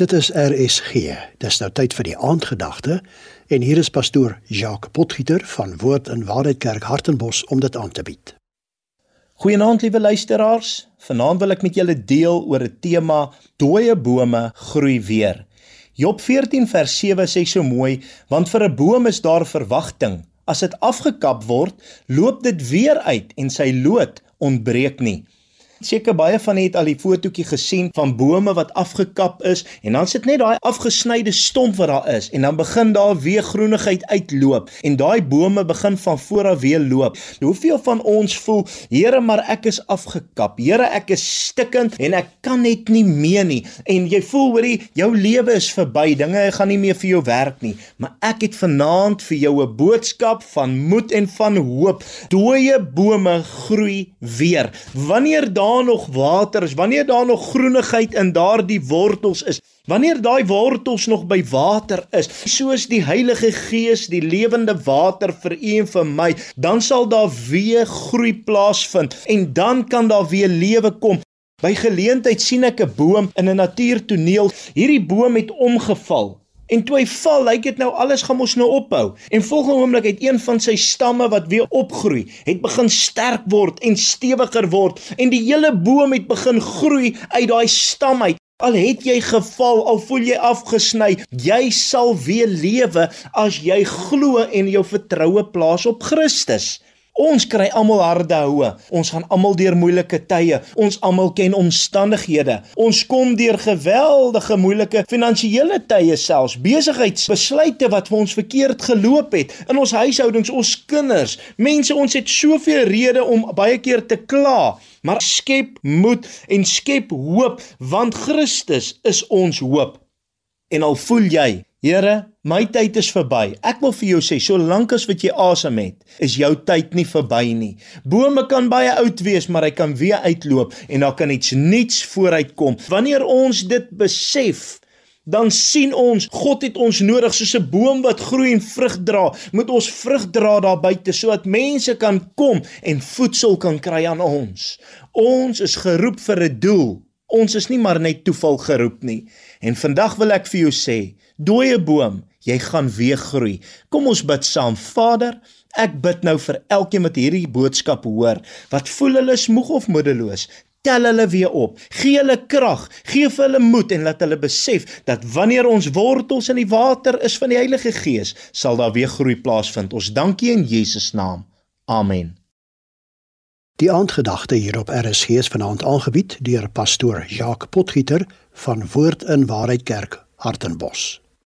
Dit is RSG. Dis nou tyd vir die aandgedagte en hier is pastoor Jacques Potgieter van Woord en Waarheid Kerk Hartenbos om dit aan te bied. Goeienaand liewe luisteraars. Vanaand wil ek met julle deel oor 'n tema: Dooie bome groei weer. Job 14 vers 7 sê so mooi: Want vir 'n boom is daar verwagting. As dit afgekap word, loop dit weer uit en sy loot ontbreek nie. Seker baie van julle het al die fotootjie gesien van bome wat afgekap is en dan sit net daai afgesnyde stomp wat daar is en dan begin daar weer groenigheid uitloop en daai bome begin van voor af weer loop. Hoeveel van ons voel, Here, maar ek is afgekap. Here, ek is stikkend en ek kan net nie meer nie. En jy voel hoorie, jou lewe is verby. Dinge gaan nie meer vir jou werk nie. Maar ek het vanaand vir jou 'n boodskap van moed en van hoop. Dooie bome groei weer. Wanneer daar daar nog water is, wanneer daar nog groenigheid in daardie wortels is, wanneer daai wortels nog by water is, soos die Heilige Gees die lewende water vir u en vir my, dan sal daar weer groei plaasvind en dan kan daar weer lewe kom. By geleentheid sien ek 'n boom in 'n natuurtoneel. Hierdie boom het omgeval. En toe hy val, lyk dit nou alles gaan mos nou ophou. En volgende oomblik het een van sy stamme wat weer opgroei, het begin sterk word en stewiger word en die hele boom het begin groei uit daai stam uit. Al het jy geval, al voel jy afgesny, jy sal weer lewe as jy glo en jou vertroue plaas op Christus. Ons kry almal harde houe. Ons gaan almal deur moeilike tye. Ons almal ken omstandighede. Ons kom deur geweldige moeilike finansiële tye selfs, besigheidsbesluite wat vir ons verkeerd geloop het in ons huishoudings, ons kinders. Mense, ons het soveel redes om baie keer te kla, maar skep moed en skep hoop want Christus is ons hoop. En al voel jy Here, my tyd is verby. Ek wil vir jou sê, solank as wat jy asem het, is jou tyd nie verby nie. Bome kan baie oud wees, maar hy kan weer uitloop en daar kan iets nuuts vooruitkom. Wanneer ons dit besef, dan sien ons God het ons nodig soos 'n boom wat groei en vrug dra. Moet ons vrug dra daar buite sodat mense kan kom en voedsel kan kry aan ons. Ons is geroep vir 'n doel. Ons is nie maar net toeval geroep nie. En vandag wil ek vir jou sê, dooie boom, jy gaan weer groei. Kom ons bid saam. Vader, ek bid nou vir elkeen wat hierdie boodskap hoor, wat voel hulle is moeg of moedeloos. Tel hulle weer op. Gee hulle krag, gee vir hulle moed en laat hulle besef dat wanneer ons wortels in die water is van die Heilige Gees, sal daar weer groei plaasvind. Ons dankie in Jesus naam. Amen. Die aandgedagte hier op RSG is vanaand aangebied deur pastoor Jacques Potgieter van Woord in Waarheid Kerk, Hartenbos.